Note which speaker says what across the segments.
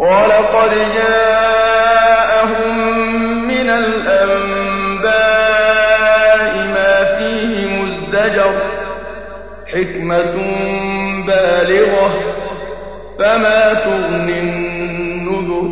Speaker 1: وَلَقَدْ جَاءَهُم مِّنَ الْأَنبَاءِ مَا فِيهِ مُزْدَجَرٌ ۚ حِكْمَةٌ بَالِغَةٌ ۖ فَمَا تُغْنِ النُّذُرُ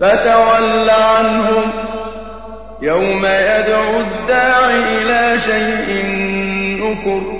Speaker 1: فَتَوَلَّ عَنْهُمْ ۘ يَوْمَ يَدْعُ الدَّاعِ إِلَىٰ شَيْءٍ نُّكُرٍ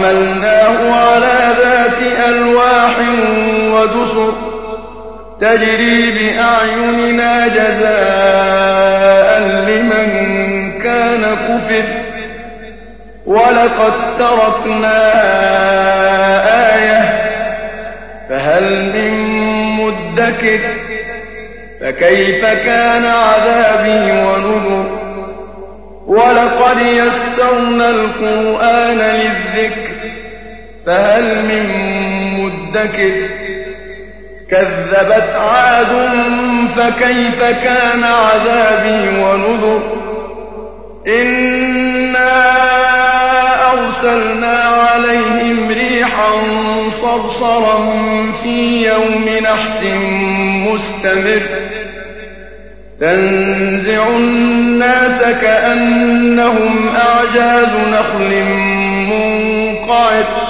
Speaker 1: وحملناه على ذات ألواح ودسر تجري بأعيننا جزاء لمن كان كفر. ولقد تركنا آية فهل من مدكر فكيف كان عذابي ونذر؟ وَلَقَدْ يَسَّرْنَا الْقُرْآنَ لِلذِّكْرِ فَهَلْ مِن مُّدَّكِرٍ؟ كَذَّبَتْ عَادٌ فَكَيْفَ كَانَ عَذَابِي وَنُذُرِ؟ إِنَّا أَرْسَلْنَا عَلَيْهِمْ رِيحًا صَرْصَرًا فِي يَوْمِ نَحْسٍ مُّسْتَمِرٍّ. تنزع الناس كأنهم أعجاز نخل منقعر.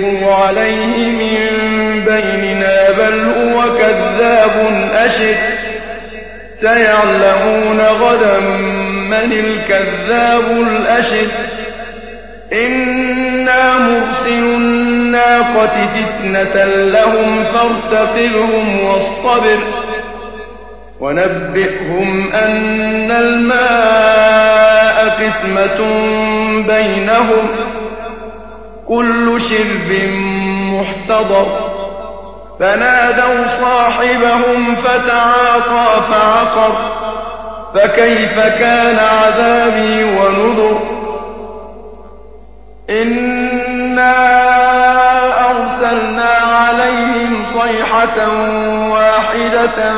Speaker 1: الذكر عليه من بيننا بل هو كذاب أشر سيعلمون غدا من الكذاب الأشر إنا مرسل الناقة فتنة لهم فارتقبهم واصطبر. ونبئهم أن الماء قسمة بينهم. شرب محتضر. فنادوا صاحبهم فتعاطى فعقر. فكيف كان عذابي ونذر؟ إنا أرسلنا عليهم صيحة واحدة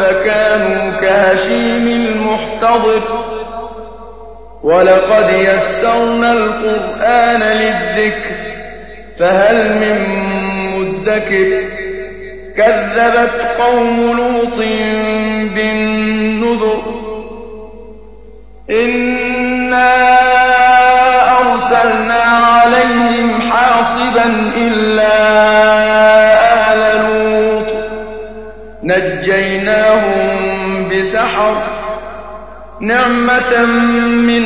Speaker 1: فكانوا كهشيم المحتضر. ولقد يسرنا القرآن للذكر. فهل من مدكر كذبت قوم لوط بالنذر إنا أرسلنا عليهم حاصبا إلا آل لوط نجيناهم بسحر نعمة من